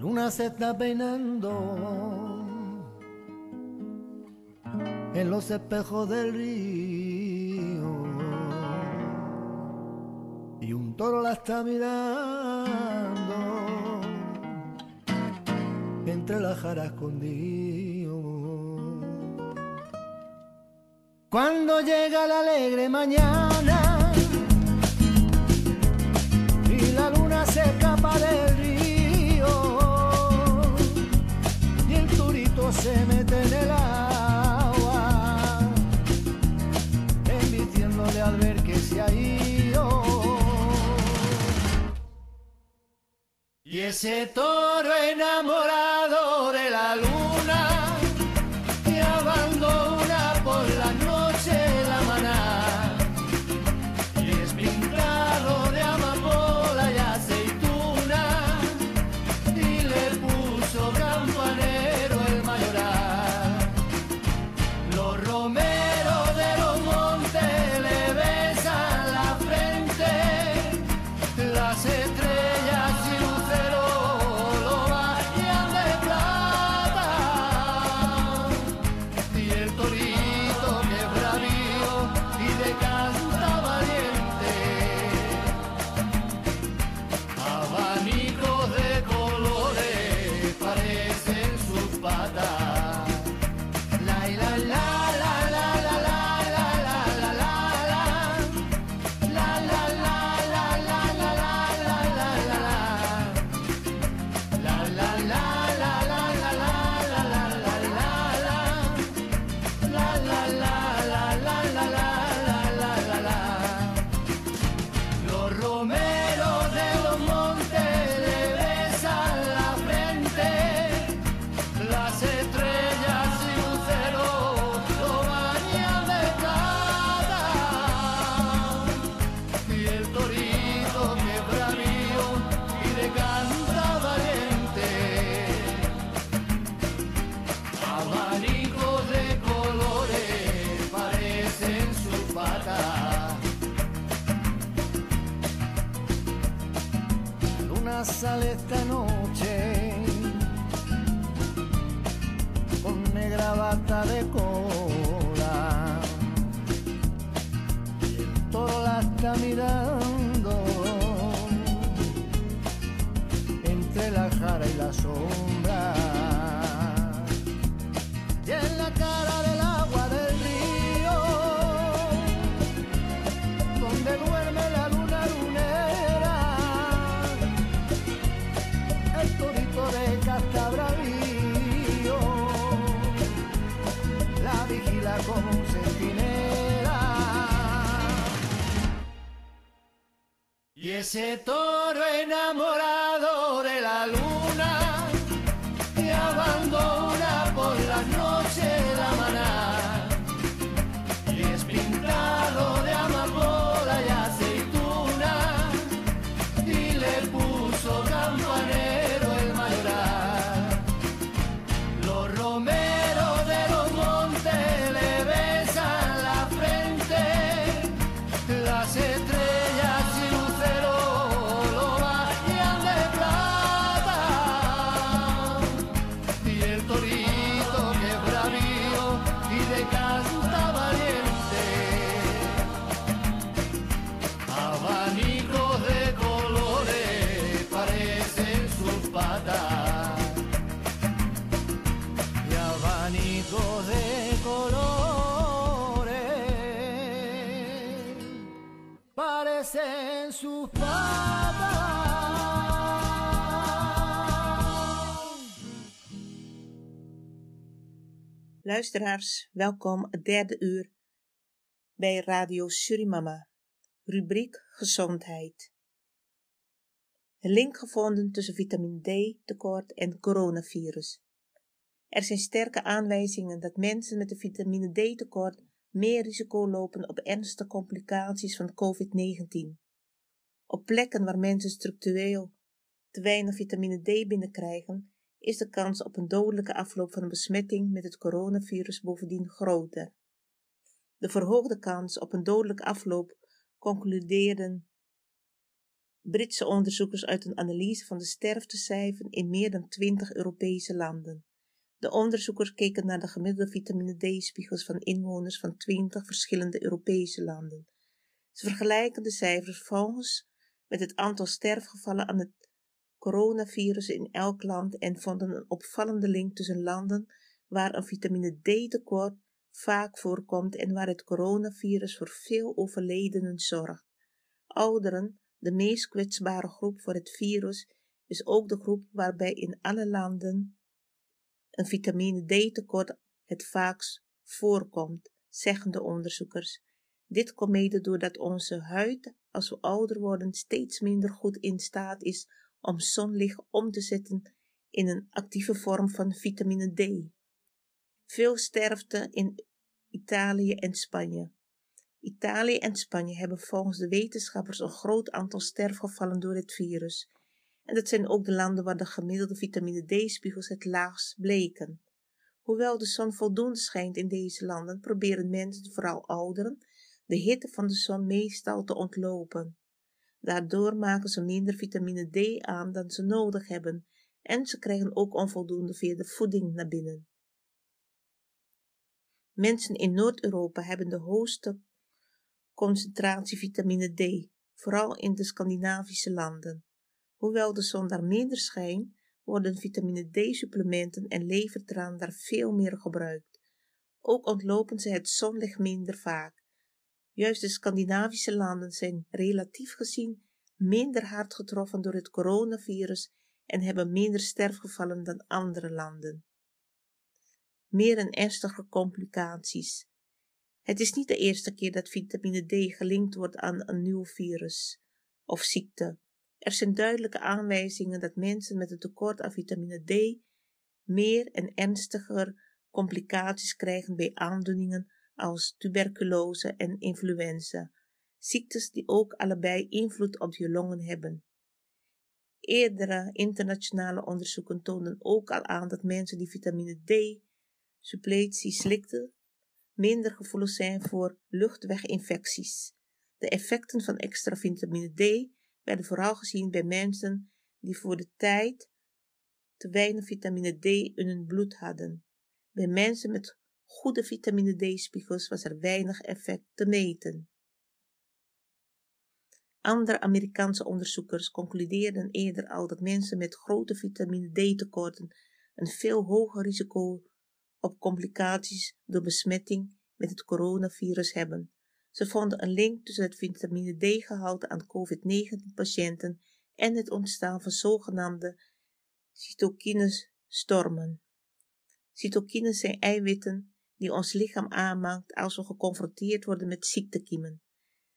La luna se está peinando en los espejos del río y un toro la está mirando entre las jaras escondido. Cuando llega la alegre mañana. se mete en el agua, emitiéndole al ver que se ha ido. Y ese toro enamorado de la luz. ese toque. Luisteraars, welkom het derde uur bij Radio Surimama, rubriek Gezondheid. Een link gevonden tussen vitamine D tekort en coronavirus. Er zijn sterke aanwijzingen dat mensen met een vitamine D tekort meer risico lopen op ernstige complicaties van COVID-19. Op plekken waar mensen structureel te weinig vitamine D binnenkrijgen, is de kans op een dodelijke afloop van een besmetting met het coronavirus bovendien groter. De verhoogde kans op een dodelijke afloop concludeerden Britse onderzoekers uit een analyse van de sterftecijfers in meer dan 20 Europese landen. De onderzoekers keken naar de gemiddelde vitamine D-spiegels van inwoners van 20 verschillende Europese landen. Ze vergelijken de cijfers volgens met het aantal sterfgevallen aan het coronavirus in elk land en vonden een opvallende link tussen landen waar een vitamine D-tekort vaak voorkomt en waar het coronavirus voor veel overledenen zorgt. Ouderen, de meest kwetsbare groep voor het virus, is ook de groep waarbij in alle landen een vitamine D-tekort het vaakst voorkomt, zeggen de onderzoekers. Dit komt mede doordat onze huid, als we ouder worden, steeds minder goed in staat is om zonlicht om te zetten in een actieve vorm van vitamine D. Veel sterfte in Italië en Spanje. Italië en Spanje hebben volgens de wetenschappers een groot aantal sterfgevallen door het virus. En dat zijn ook de landen waar de gemiddelde vitamine D-spiegels het laagst bleken. Hoewel de zon voldoende schijnt in deze landen, proberen mensen, vooral ouderen, de hitte van de zon meestal te ontlopen. Daardoor maken ze minder vitamine D aan dan ze nodig hebben en ze krijgen ook onvoldoende via de voeding naar binnen. Mensen in Noord-Europa hebben de hoogste concentratie vitamine D, vooral in de Scandinavische landen. Hoewel de zon daar minder schijnt, worden vitamine D-supplementen en levertraan daar veel meer gebruikt. Ook ontlopen ze het zonlicht minder vaak. Juist de Scandinavische landen zijn relatief gezien minder hard getroffen door het coronavirus en hebben minder sterfgevallen dan andere landen. Meer en ernstige complicaties. Het is niet de eerste keer dat vitamine D gelinkt wordt aan een nieuw virus of ziekte. Er zijn duidelijke aanwijzingen dat mensen met een tekort aan vitamine D meer en ernstiger complicaties krijgen bij aandoeningen als tuberculose en influenza, ziektes die ook allebei invloed op je longen hebben. Eerdere internationale onderzoeken toonden ook al aan dat mensen die vitamine D suppletie slikten minder gevoelig zijn voor luchtweginfecties. De effecten van extra vitamine D werden vooral gezien bij mensen die voor de tijd te weinig vitamine D in hun bloed hadden. Bij mensen met goede vitamine D-spiegels was er weinig effect te meten. Andere Amerikaanse onderzoekers concludeerden eerder al dat mensen met grote vitamine D-tekorten een veel hoger risico op complicaties door besmetting met het coronavirus hebben. Ze vonden een link tussen het vitamine D-gehalte aan COVID-19-patiënten en het ontstaan van zogenaamde cytokinestormen. Cytokines zijn eiwitten die ons lichaam aanmaakt als we geconfronteerd worden met ziektekiemen.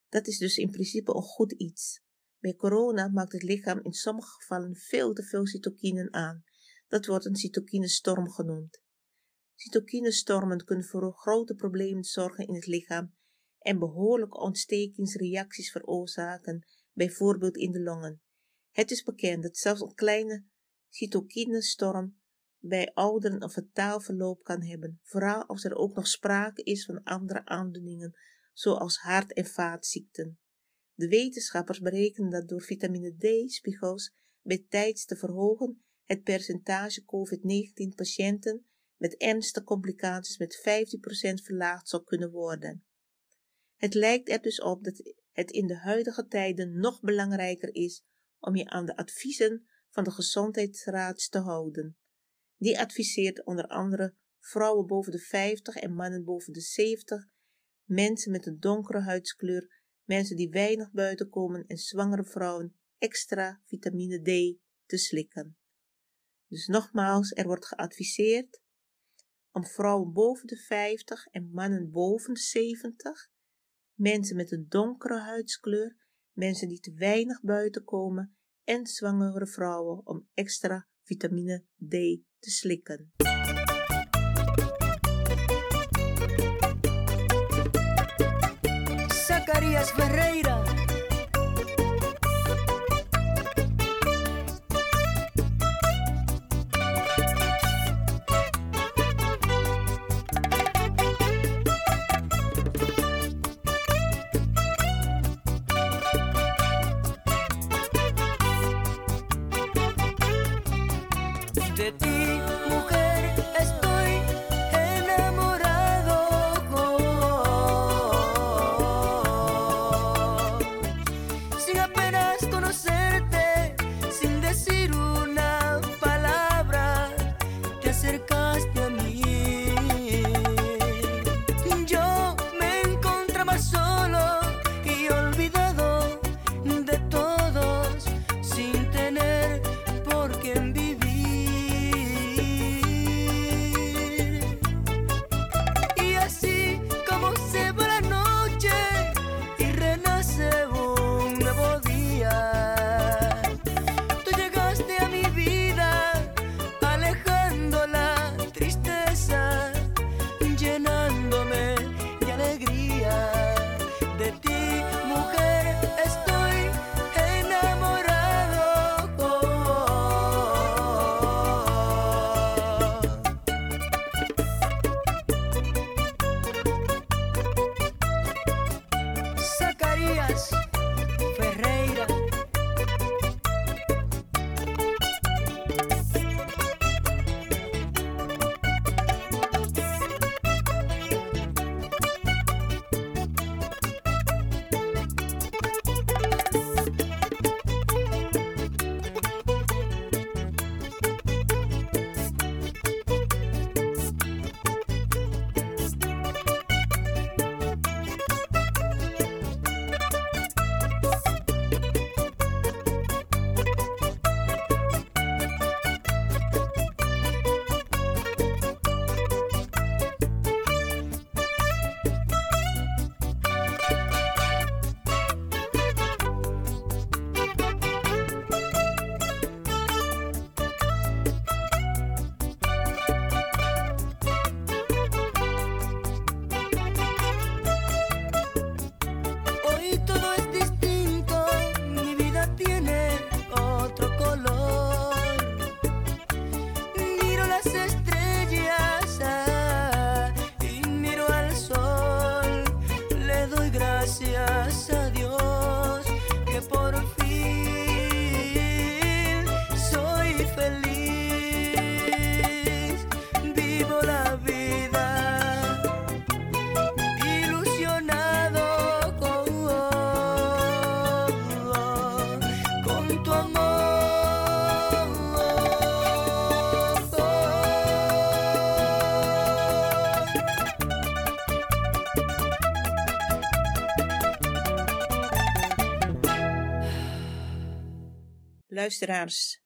Dat is dus in principe een goed iets. Bij corona maakt het lichaam in sommige gevallen veel te veel cytokinen aan. Dat wordt een cytokinestorm genoemd. Cytokinestormen kunnen voor grote problemen zorgen in het lichaam en behoorlijke ontstekingsreacties veroorzaken, bijvoorbeeld in de longen. Het is bekend dat zelfs een kleine cytokinestorm bij ouderen een fataal verloop kan hebben, vooral als er ook nog sprake is van andere aandoeningen, zoals hart- en vaatziekten. De wetenschappers berekenen dat door vitamine D-spiegels bij tijds te verhogen het percentage COVID-19-patiënten met ernstige complicaties met 15% verlaagd zou kunnen worden. Het lijkt er dus op dat het in de huidige tijden nog belangrijker is om je aan de adviezen van de Gezondheidsraad te houden. Die adviseert onder andere vrouwen boven de 50 en mannen boven de 70, mensen met een donkere huidskleur, mensen die weinig buiten komen en zwangere vrouwen extra vitamine D te slikken. Dus nogmaals, er wordt geadviseerd om vrouwen boven de 50 en mannen boven de 70, mensen met een donkere huidskleur, mensen die te weinig buiten komen en zwangere vrouwen om extra vitamine D te slikken. se a Luisteraars,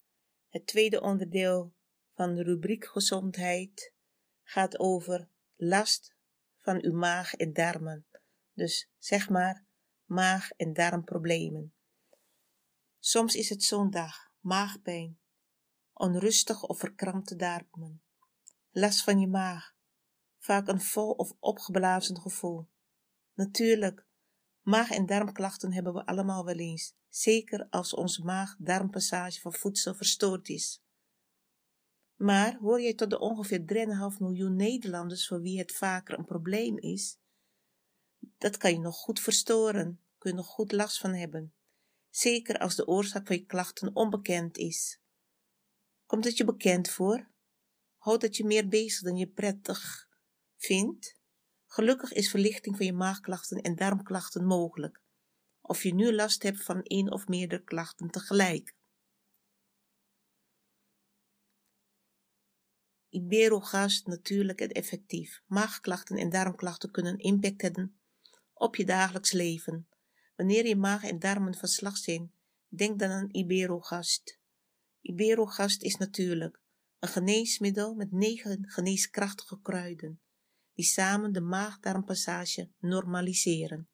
het tweede onderdeel van de rubriek gezondheid gaat over last van uw maag en darmen. Dus zeg maar maag- en darmproblemen. Soms is het zo'n dag, maagpijn, onrustig of verkrampte darmen, last van je maag, vaak een vol of opgeblazen gevoel. Natuurlijk, maag- en darmklachten hebben we allemaal wel eens zeker als onze maag-darmpassage van voedsel verstoord is. Maar hoor jij tot de ongeveer 3,5 miljoen Nederlanders voor wie het vaker een probleem is? Dat kan je nog goed verstoren, kun je nog goed last van hebben, zeker als de oorzaak van je klachten onbekend is. Komt het je bekend voor? Houdt het je meer bezig dan je prettig vindt? Gelukkig is verlichting van je maagklachten en darmklachten mogelijk of je nu last hebt van één of meerdere klachten tegelijk. Iberogast natuurlijk en effectief. Maagklachten en darmklachten kunnen impact hebben op je dagelijks leven. Wanneer je maag en darmen van slag zijn, denk dan aan Iberogast. Iberogast is natuurlijk een geneesmiddel met negen geneeskrachtige kruiden, die samen de maag-darmpassage normaliseren.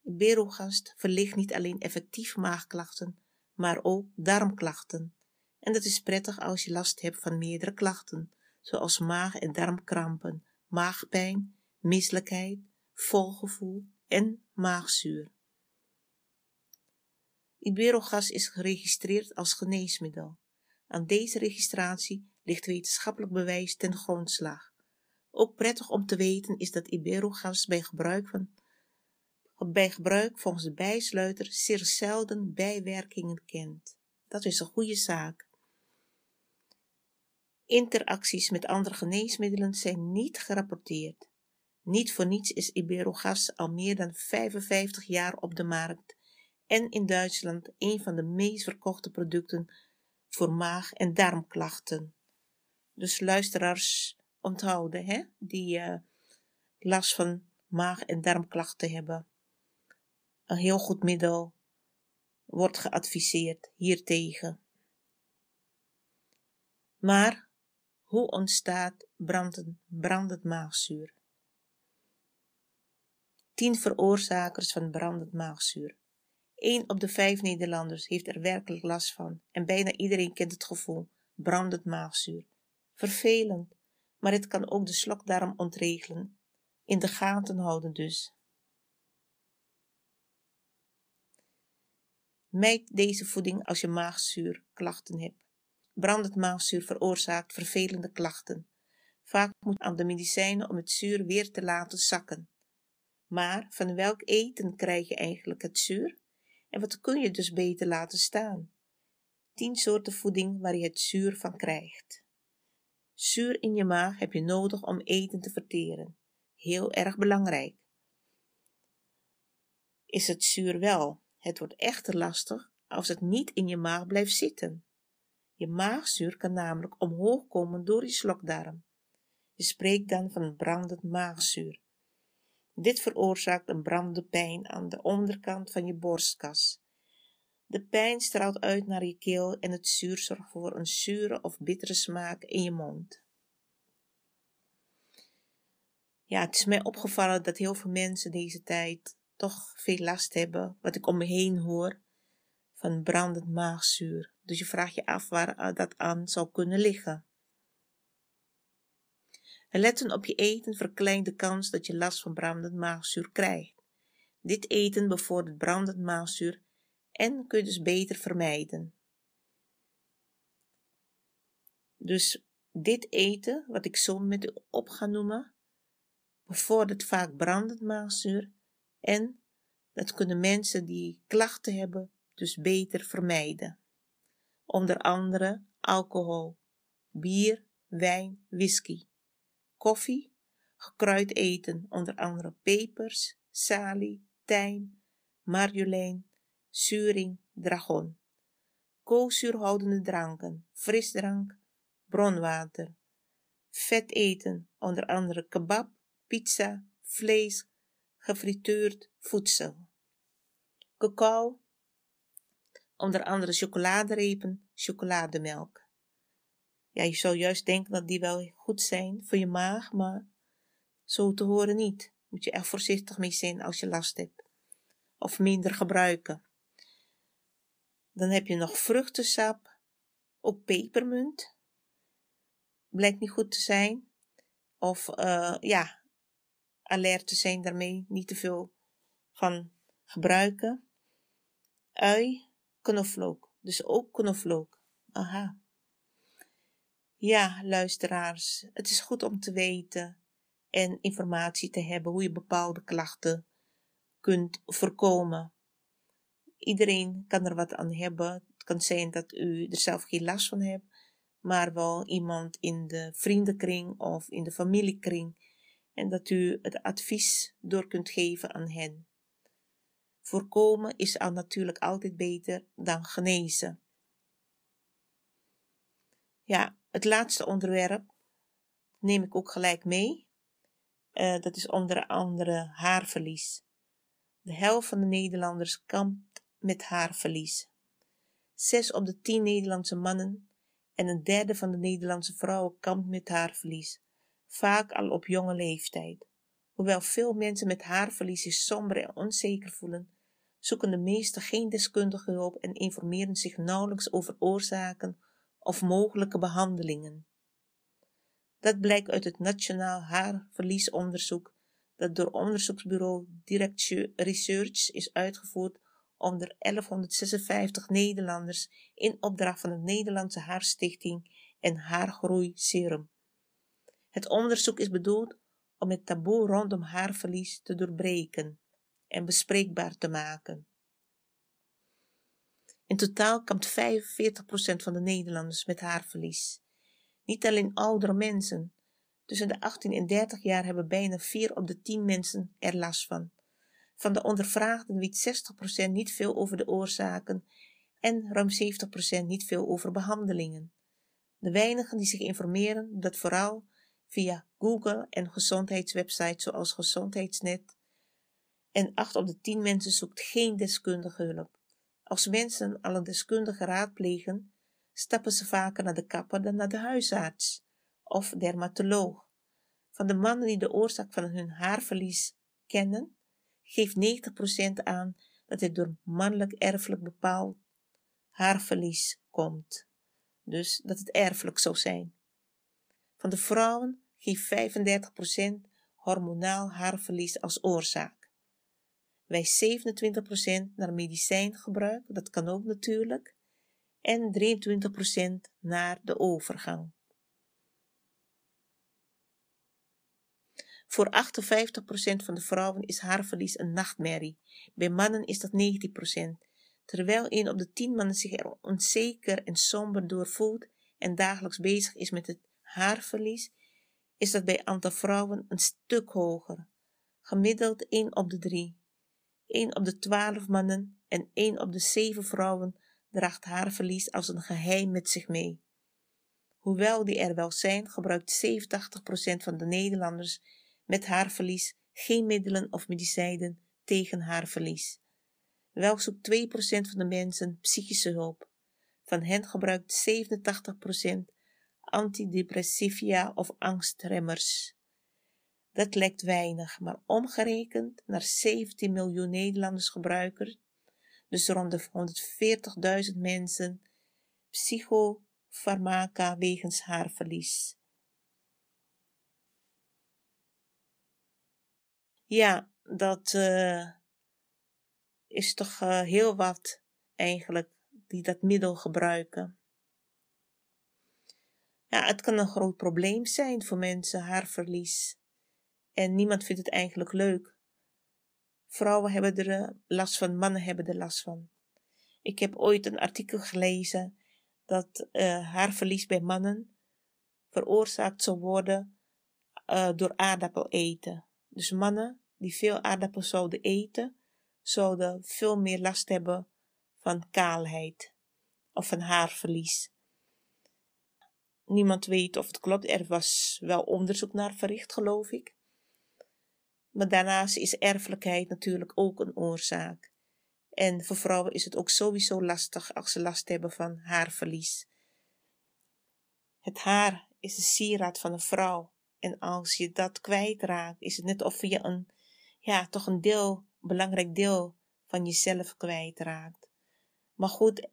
Berogast verlicht niet alleen effectief maagklachten, maar ook darmklachten. En dat is prettig als je last hebt van meerdere klachten, zoals maag- en darmkrampen, maagpijn, misselijkheid, volgevoel en maagzuur. Iberogas is geregistreerd als geneesmiddel. Aan deze registratie ligt wetenschappelijk bewijs ten grondslag. Ook prettig om te weten is dat Iberogas bij gebruik van bij gebruik volgens de bijsluiter zeer zelden bijwerkingen kent. Dat is een goede zaak. Interacties met andere geneesmiddelen zijn niet gerapporteerd. Niet voor niets is Iberogas al meer dan 55 jaar op de markt en in Duitsland een van de meest verkochte producten voor maag- en darmklachten. Dus luisteraars onthouden, hè, die uh, last van maag- en darmklachten hebben. Een heel goed middel wordt geadviseerd hiertegen. Maar hoe ontstaat brandend, brandend maagzuur? Tien veroorzakers van brandend maagzuur. Eén op de vijf Nederlanders heeft er werkelijk last van en bijna iedereen kent het gevoel brandend maagzuur. Vervelend, maar het kan ook de slokdarm ontregelen. In de gaten houden dus. Mijd deze voeding als je maagzuurklachten hebt. Brandend maagzuur veroorzaakt vervelende klachten. Vaak moet aan de medicijnen om het zuur weer te laten zakken. Maar van welk eten krijg je eigenlijk het zuur? En wat kun je dus beter laten staan? Tien soorten voeding waar je het zuur van krijgt. Zuur in je maag heb je nodig om eten te verteren. Heel erg belangrijk. Is het zuur wel? Het wordt echter lastig als het niet in je maag blijft zitten. Je maagzuur kan namelijk omhoog komen door je slokdarm. Je spreekt dan van brandend maagzuur. Dit veroorzaakt een brandende pijn aan de onderkant van je borstkas. De pijn straalt uit naar je keel en het zuur zorgt voor een zure of bittere smaak in je mond. Ja, het is mij opgevallen dat heel veel mensen deze tijd toch veel last hebben, wat ik om me heen hoor, van brandend maagzuur. Dus je vraagt je af waar dat aan zou kunnen liggen. Letten op je eten verkleint de kans dat je last van brandend maagzuur krijgt. Dit eten bevordert brandend maagzuur en kun dus beter vermijden. Dus dit eten, wat ik zo met u op ga noemen, bevordert vaak brandend maagzuur en dat kunnen mensen die klachten hebben dus beter vermijden. Onder andere alcohol, bier, wijn, whisky koffie, gekruid eten, onder andere pepers, salie, tijm, marjolein, zuring, dragon, koolzuurhoudende dranken, frisdrank, bronwater, vet eten, onder andere kebab, pizza, vlees, gefrituurd voedsel, cacao, onder andere chocoladerepen, chocolademelk. Ja, je zou juist denken dat die wel goed zijn voor je maag, maar zo te horen niet. Moet je echt voorzichtig mee zijn als je last hebt. Of minder gebruiken. Dan heb je nog vruchtensap, ook pepermunt. Blijkt niet goed te zijn. Of uh, ja, alert te zijn daarmee, niet te veel van gebruiken. Ui, knoflook. Dus ook knoflook. Aha. Ja, luisteraars, het is goed om te weten en informatie te hebben hoe je bepaalde klachten kunt voorkomen. Iedereen kan er wat aan hebben. Het kan zijn dat u er zelf geen last van hebt, maar wel iemand in de vriendenkring of in de familiekring en dat u het advies door kunt geven aan hen. Voorkomen is al natuurlijk altijd beter dan genezen. Ja, het laatste onderwerp neem ik ook gelijk mee. Uh, dat is onder andere haarverlies. De helft van de Nederlanders kampt met haarverlies. Zes op de tien Nederlandse mannen en een derde van de Nederlandse vrouwen kampt met haarverlies, vaak al op jonge leeftijd. Hoewel veel mensen met haarverlies zich somber en onzeker voelen, zoeken de meesten geen deskundige hulp en informeren zich nauwelijks over oorzaken of mogelijke behandelingen. Dat blijkt uit het Nationaal Haarverliesonderzoek dat door onderzoeksbureau Direct Research is uitgevoerd onder 1156 Nederlanders in opdracht van de Nederlandse Haarstichting en Haargroei Serum. Het onderzoek is bedoeld om het taboe rondom haarverlies te doorbreken en bespreekbaar te maken. In totaal kampt 45% van de Nederlanders met haarverlies. Niet alleen oudere mensen. Tussen de 18 en 30 jaar hebben bijna 4 op de 10 mensen er last van. Van de ondervraagden weet 60% niet veel over de oorzaken en ruim 70% niet veel over behandelingen. De weinigen die zich informeren, dat vooral via Google en gezondheidswebsites zoals Gezondheidsnet. En 8 op de 10 mensen zoekt geen deskundige hulp. Als mensen al een deskundige raadplegen, stappen ze vaker naar de kapper dan naar de huisarts of dermatoloog. Van de mannen die de oorzaak van hun haarverlies kennen, geeft 90% aan dat het door mannelijk erfelijk bepaald haarverlies komt. Dus dat het erfelijk zou zijn. Van de vrouwen geeft 35% hormonaal haarverlies als oorzaak. Wij 27% naar medicijngebruik, dat kan ook natuurlijk, en 23% naar de overgang. Voor 58% van de vrouwen is haarverlies een nachtmerrie. Bij mannen is dat 19%. Terwijl een op de 10 mannen zich er onzeker en somber door voelt en dagelijks bezig is met het haarverlies, is dat bij aantal vrouwen een stuk hoger. Gemiddeld 1 op de 3. 1 op de 12 mannen en 1 op de 7 vrouwen draagt haarverlies als een geheim met zich mee. Hoewel die er wel zijn, gebruikt 87% van de Nederlanders met haarverlies geen middelen of medicijnen tegen haarverlies. Wel zoekt 2% van de mensen psychische hulp. Van hen gebruikt 87% antidepressiva of angstremmers. Dat lijkt weinig, maar omgerekend naar 17 miljoen Nederlanders gebruikers, dus rond de 140.000 mensen, psychofarmaca wegens haarverlies. Ja, dat uh, is toch uh, heel wat eigenlijk die dat middel gebruiken. Ja, het kan een groot probleem zijn voor mensen, haarverlies. En niemand vindt het eigenlijk leuk. Vrouwen hebben er eh, last van, mannen hebben er last van. Ik heb ooit een artikel gelezen dat haarverlies bij mannen veroorzaakt zou worden door aardappel eten. Dus mannen die veel aardappels zouden eten, zouden veel meer last hebben van kaalheid of van haarverlies. Niemand weet of het klopt. Er was wel onderzoek naar verricht, geloof ik. Maar daarnaast is erfelijkheid natuurlijk ook een oorzaak. En voor vrouwen is het ook sowieso lastig als ze last hebben van haarverlies. Het haar is de sieraad van een vrouw. En als je dat kwijtraakt, is het net of je een, ja, toch een deel, belangrijk deel van jezelf kwijtraakt. Maar goed,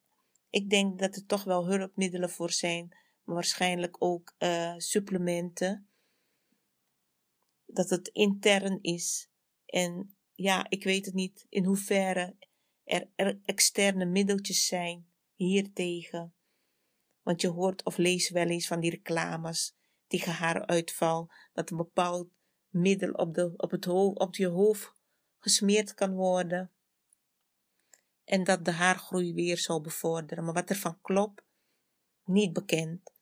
ik denk dat er toch wel hulpmiddelen voor zijn maar waarschijnlijk ook uh, supplementen. Dat het intern is. En ja, ik weet het niet in hoeverre er, er externe middeltjes zijn hiertegen. Want je hoort of leest wel eens van die reclames tegen haaruitval, dat een bepaald middel op, de, op, het op je hoofd gesmeerd kan worden. En dat de haargroei weer zal bevorderen. Maar wat ervan klopt, niet bekend.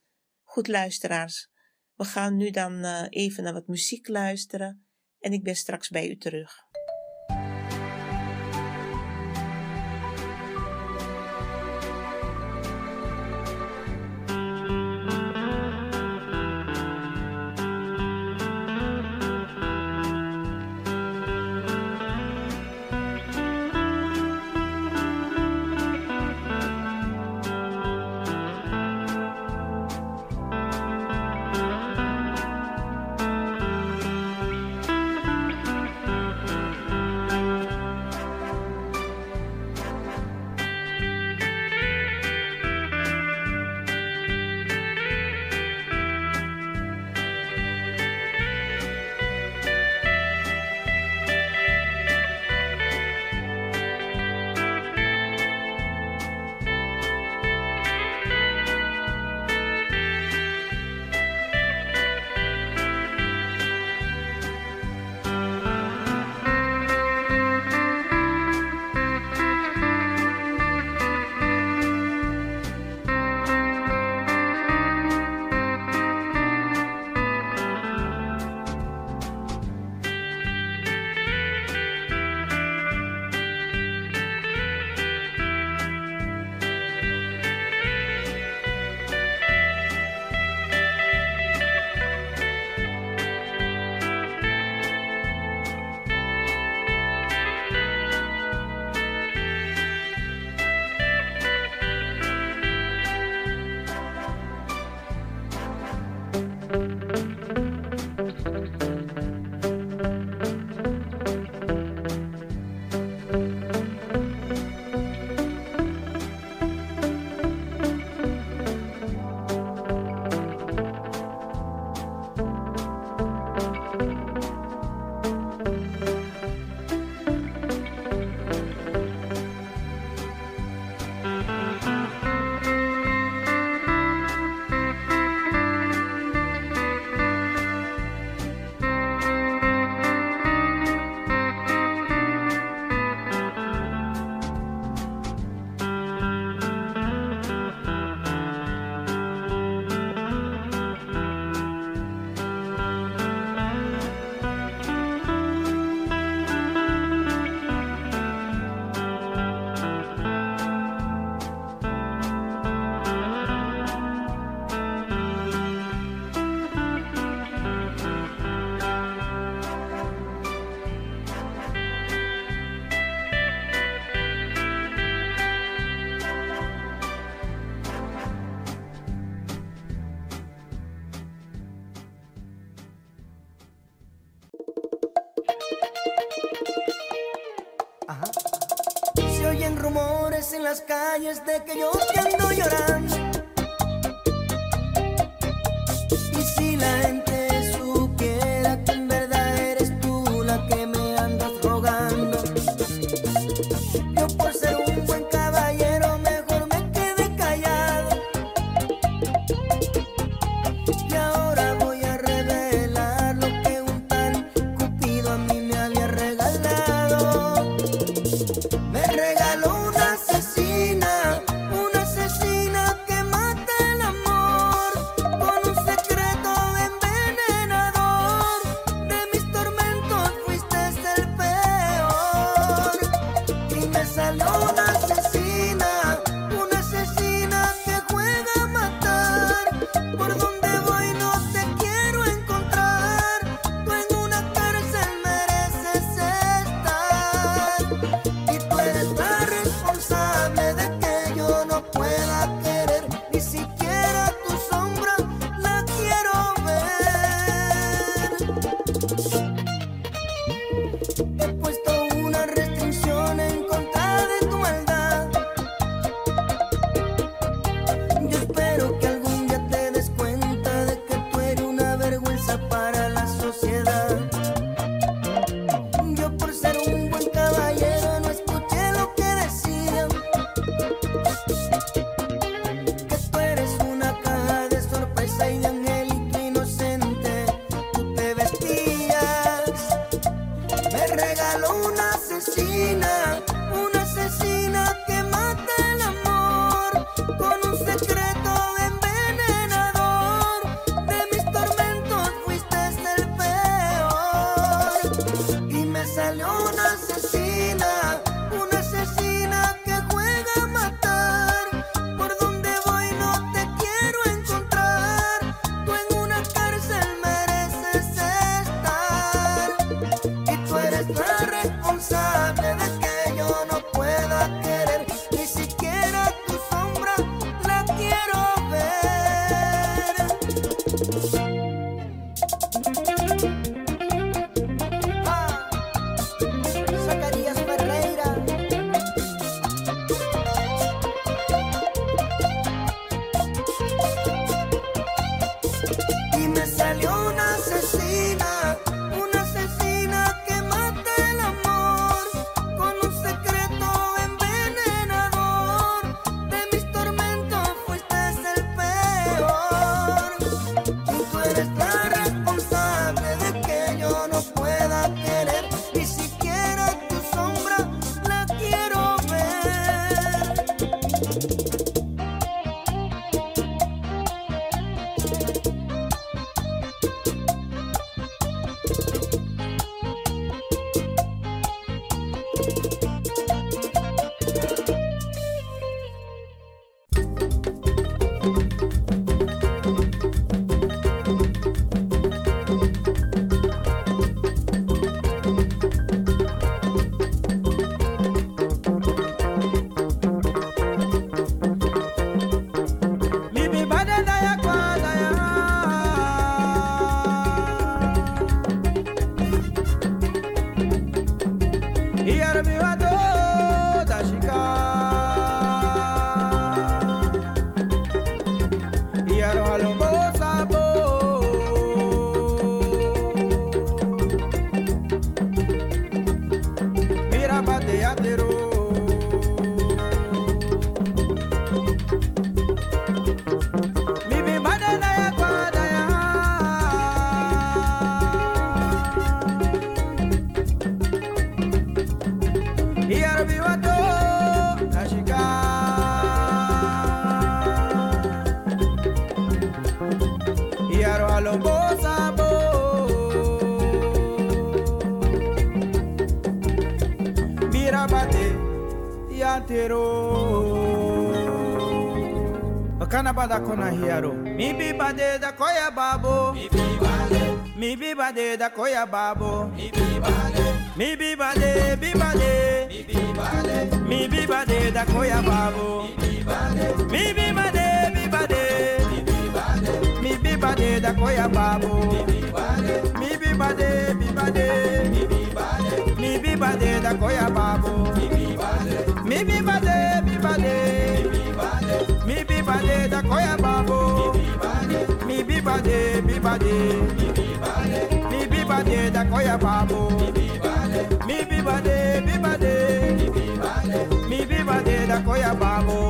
Goed luisteraars, we gaan nu dan uh, even naar wat muziek luisteren en ik ben straks bij u terug. las calles de que yo te ando llorando. baba da kona hiaro. Mi bi ba de da koya babo. Mi bi bade. Mi bi bade da koya babo. Mi bi bade. Mi bi bade bi bade. Mi bi bade. Mi bi bade da koya babo. Mi bi bade bi bade. Mi bi ba de da koya babo. Mi bi bade bi bade. Mi bi ba de da koya babo. Bade da koya babo. Mi bi bade, bi bade. Mi bi bade da koya babo. Mi bi bade, bi bade. Mi bi bade da koya babo.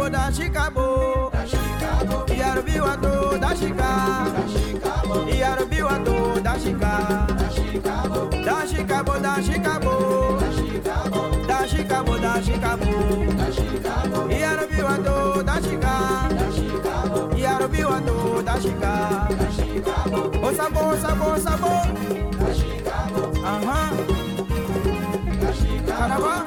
chicabô, da chicabô. a dor da chica. Iaru biwado, da chica. Da chicabô, da chicabô. Da chicabô, da chicabô. a biwado, da chica. Iaru biwado, da chica. O sabor, sabor, sabor. Da chicabô. Aham. Da chicabô.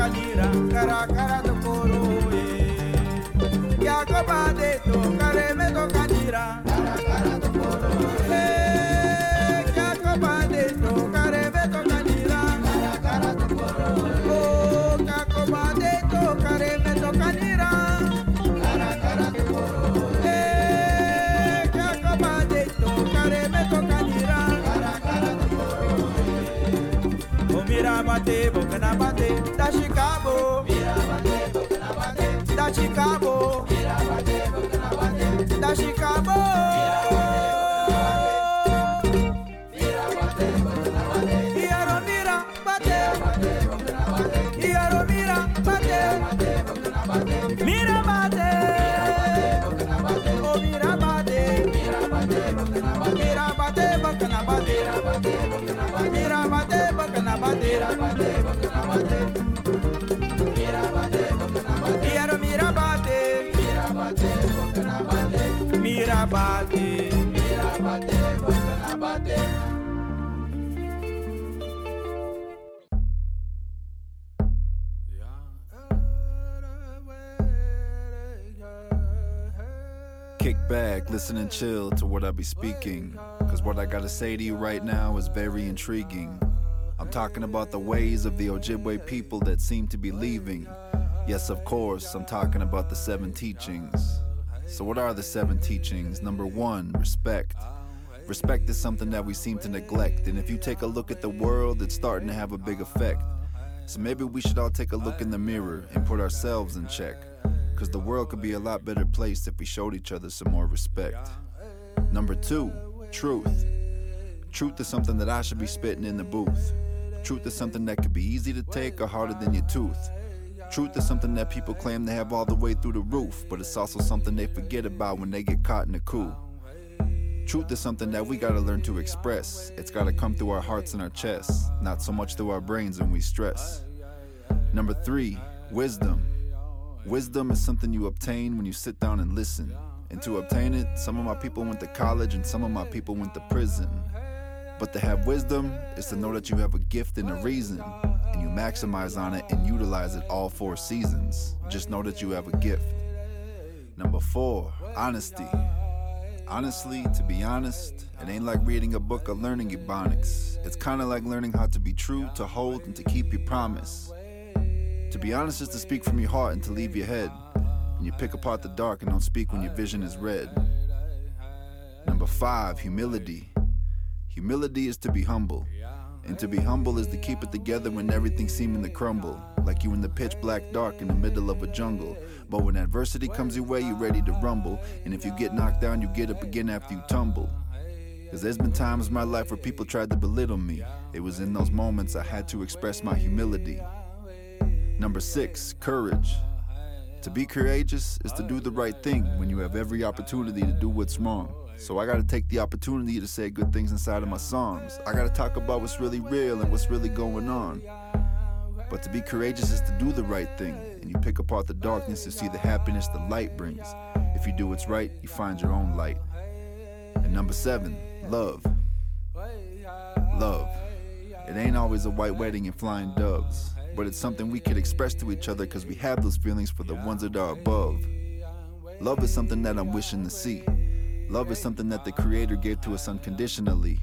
Kanira kara kara to koro ye ya ko ba de to kare me to Kanira, kara kara to koro ye ya ko ba de to kare me to Kanira, kara kara to koro o ka ko ba de to kare me to Kanira, kara kara to koro ye ya ko ba de to kare me to Kanira, kara kara to koro o mira bate Mirabadê, da Chicago. Mirabadê, da Chicago. Mira bate, mira bate, boca na bate. Kick back, listen and chill to what I be speaking. Cause what I gotta say to you right now is very intriguing. I'm talking about the ways of the Ojibwe people that seem to be leaving. Yes, of course, I'm talking about the seven teachings. So, what are the seven teachings? Number one, respect. Respect is something that we seem to neglect, and if you take a look at the world, it's starting to have a big effect. So, maybe we should all take a look in the mirror and put ourselves in check. Because the world could be a lot better place if we showed each other some more respect. Number two, truth. Truth is something that I should be spitting in the booth. Truth is something that could be easy to take or harder than your tooth. Truth is something that people claim they have all the way through the roof, but it's also something they forget about when they get caught in a coup. Truth is something that we gotta learn to express. It's gotta come through our hearts and our chests, not so much through our brains when we stress. Number three, wisdom. Wisdom is something you obtain when you sit down and listen. And to obtain it, some of my people went to college and some of my people went to prison. But to have wisdom is to know that you have a gift and a reason. and you maximize on it and utilize it all four seasons. Just know that you have a gift. Number four, honesty. Honestly, to be honest, it ain't like reading a book or learning ebonics. It's kinda like learning how to be true, to hold, and to keep your promise. To be honest is to speak from your heart and to leave your head. And you pick apart the dark and don't speak when your vision is red. Number five, humility. Humility is to be humble. And to be humble is to keep it together when everything seeming to crumble. Like you in the pitch black dark in the middle of a jungle. But when adversity comes your way, you're ready to rumble. And if you get knocked down, you get up again after you tumble. Cause there's been times in my life where people tried to belittle me. It was in those moments I had to express my humility. Number six, courage. To be courageous is to do the right thing when you have every opportunity to do what's wrong. So I gotta take the opportunity to say good things inside of my songs. I gotta talk about what's really real and what's really going on. But to be courageous is to do the right thing, and you pick apart the darkness to see the happiness the light brings. If you do what's right, you find your own light. And number seven, love. Love. It ain't always a white wedding and flying doves, but it's something we can express to each other because we have those feelings for the ones that are above. Love is something that I'm wishing to see. Love is something that the Creator gave to us unconditionally.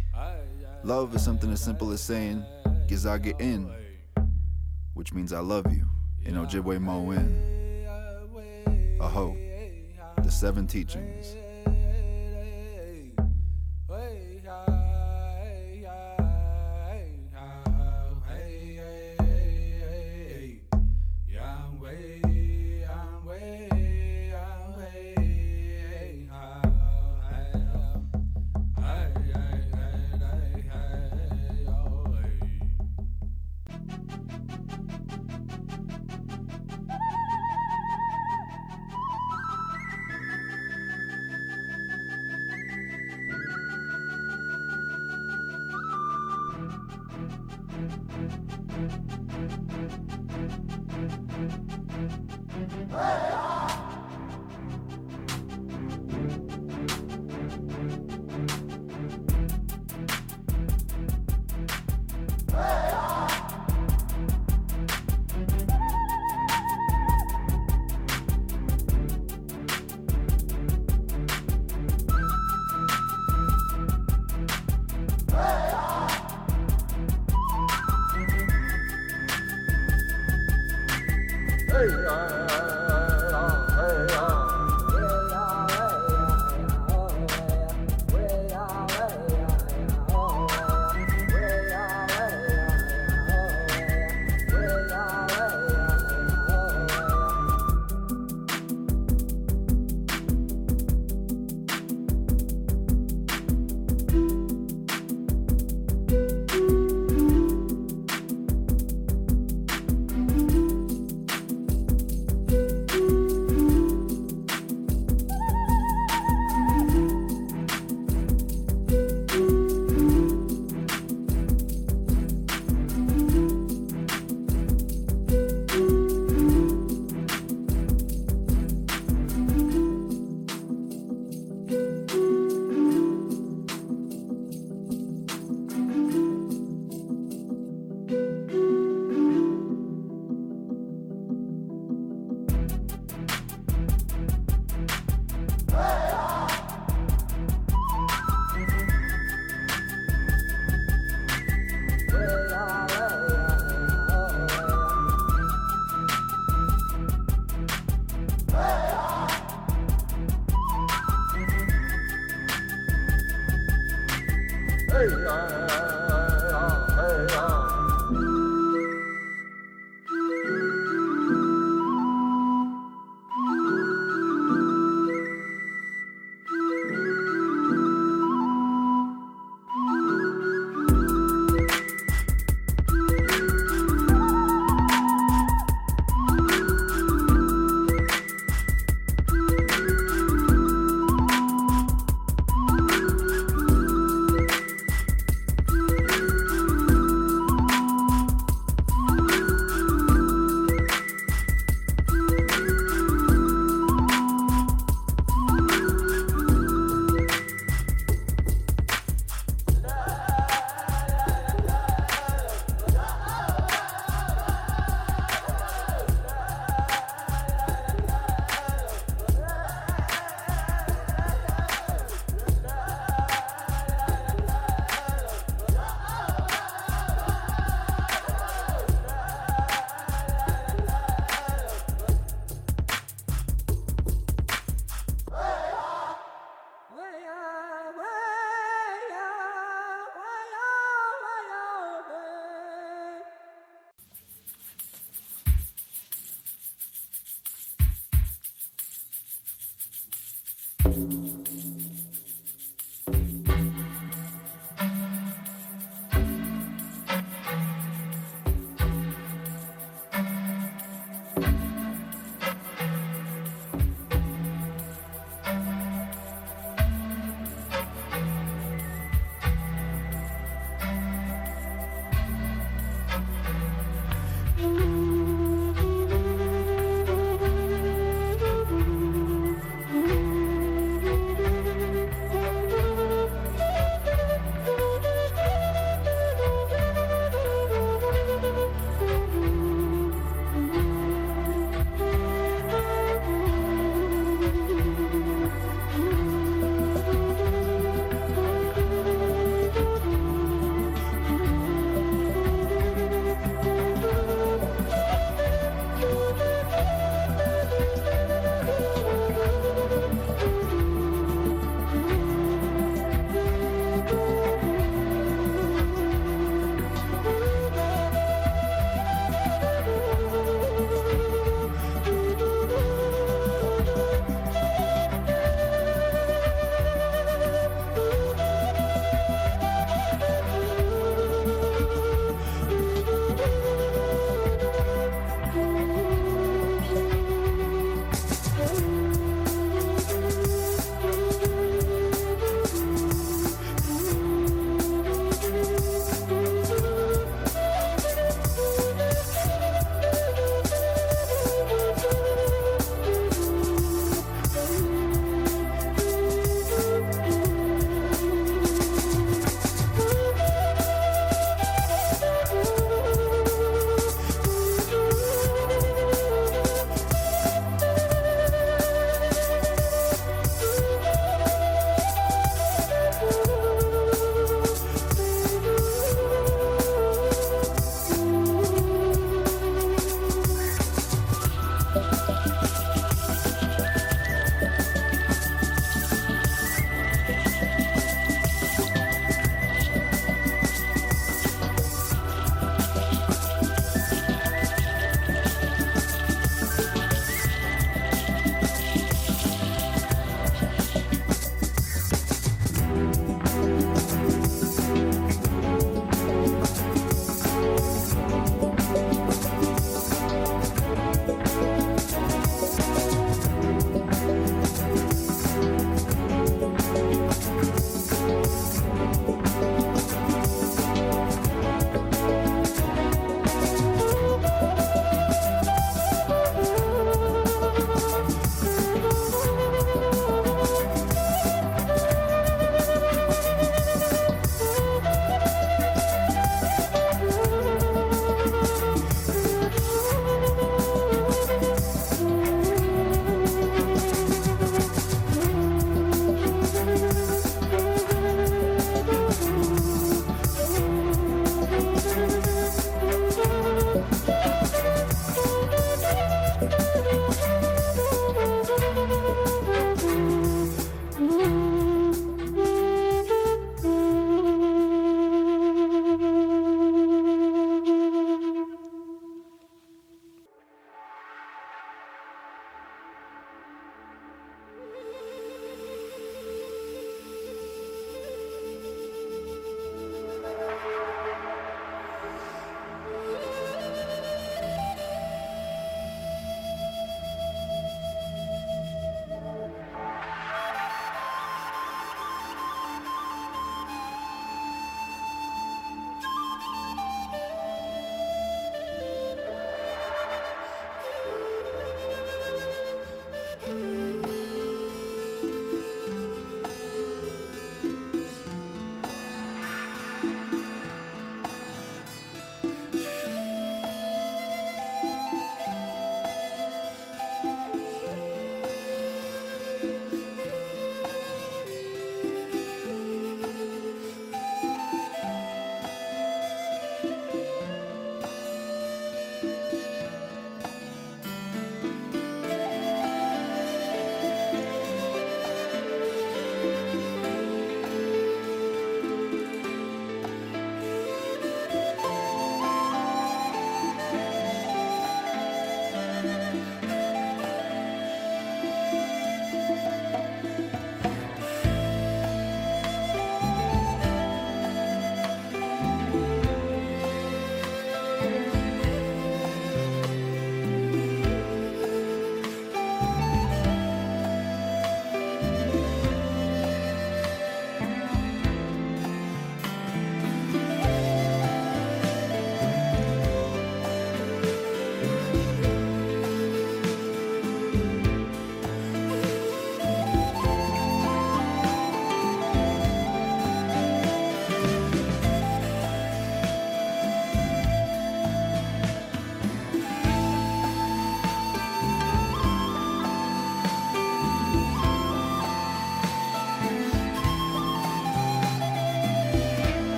Love is something as simple as saying, Gizage in, which means I love you, in Ojibwe Moen. Aho, the seven teachings.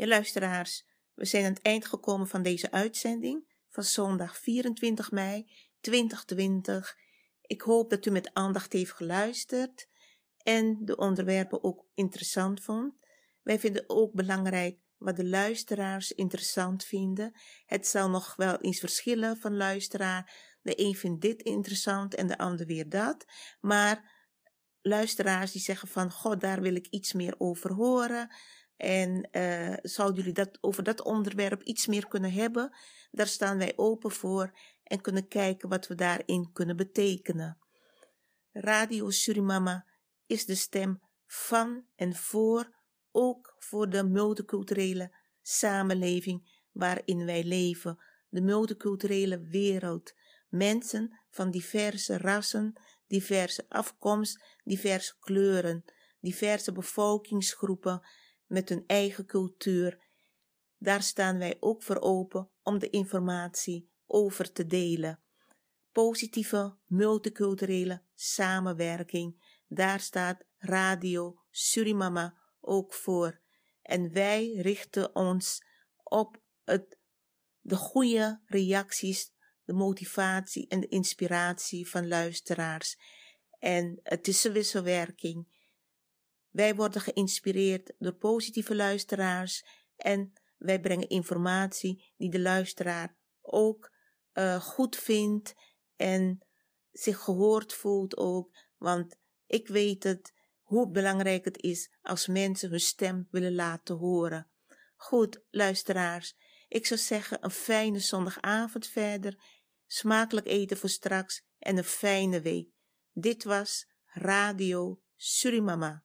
Ja, luisteraars, we zijn aan het eind gekomen van deze uitzending van zondag 24 mei 2020. Ik hoop dat u met aandacht heeft geluisterd en de onderwerpen ook interessant vond. Wij vinden ook belangrijk wat de luisteraars interessant vinden. Het zal nog wel eens verschillen van luisteraar. De een vindt dit interessant en de ander weer dat. Maar luisteraars die zeggen van, god, daar wil ik iets meer over horen. En uh, zouden jullie dat, over dat onderwerp iets meer kunnen hebben? Daar staan wij open voor en kunnen kijken wat we daarin kunnen betekenen. Radio Surimama is de stem van en voor, ook voor de multiculturele samenleving waarin wij leven, de multiculturele wereld. Mensen van diverse rassen, diverse afkomst, diverse kleuren, diverse bevolkingsgroepen met hun eigen cultuur. Daar staan wij ook voor open om de informatie over te delen. Positieve multiculturele samenwerking, daar staat Radio Surimama ook voor. En wij richten ons op het, de goede reacties, de motivatie en de inspiratie van luisteraars. En het is een wisselwerking. Wij worden geïnspireerd door positieve luisteraars en wij brengen informatie die de luisteraar ook uh, goed vindt en zich gehoord voelt ook. Want ik weet het, hoe belangrijk het is als mensen hun stem willen laten horen. Goed, luisteraars, ik zou zeggen een fijne zondagavond verder, smakelijk eten voor straks en een fijne week. Dit was Radio Surimama.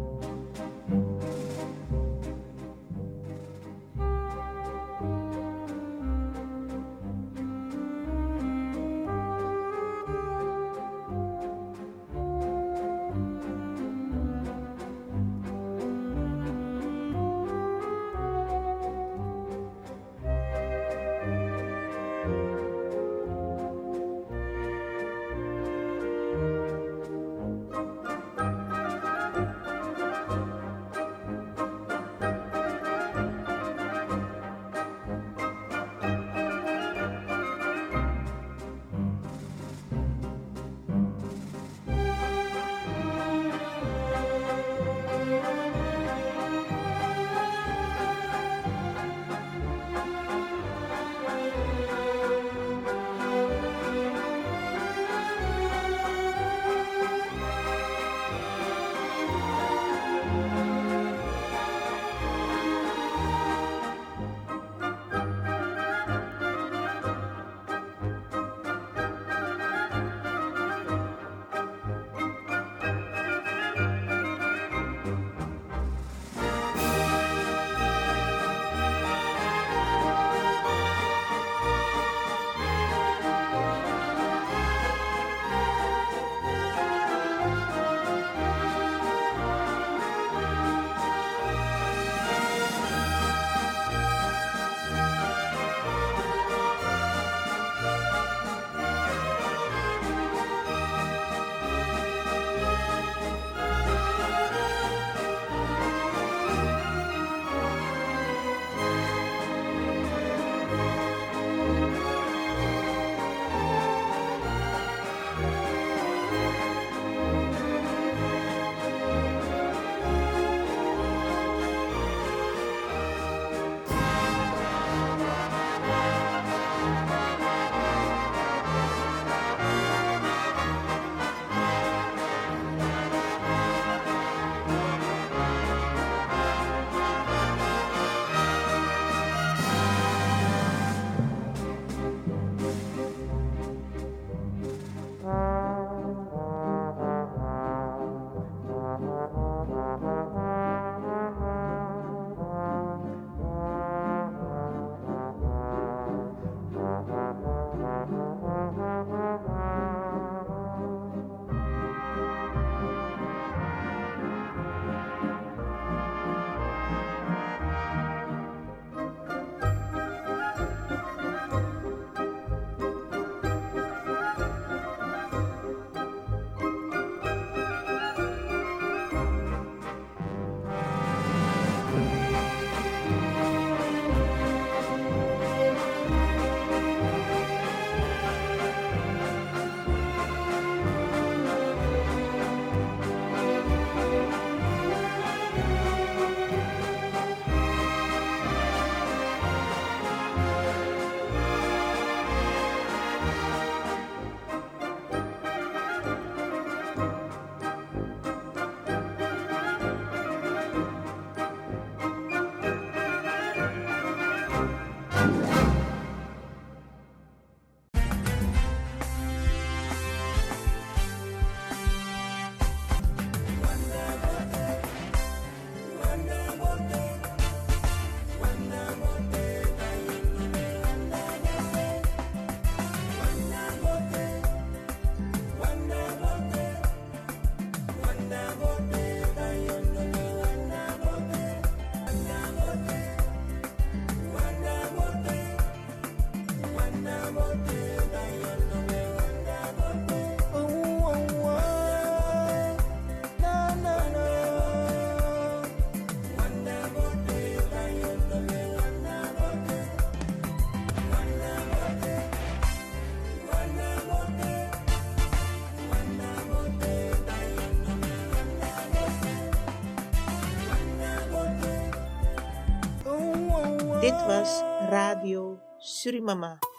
Dit was Radio Surimama.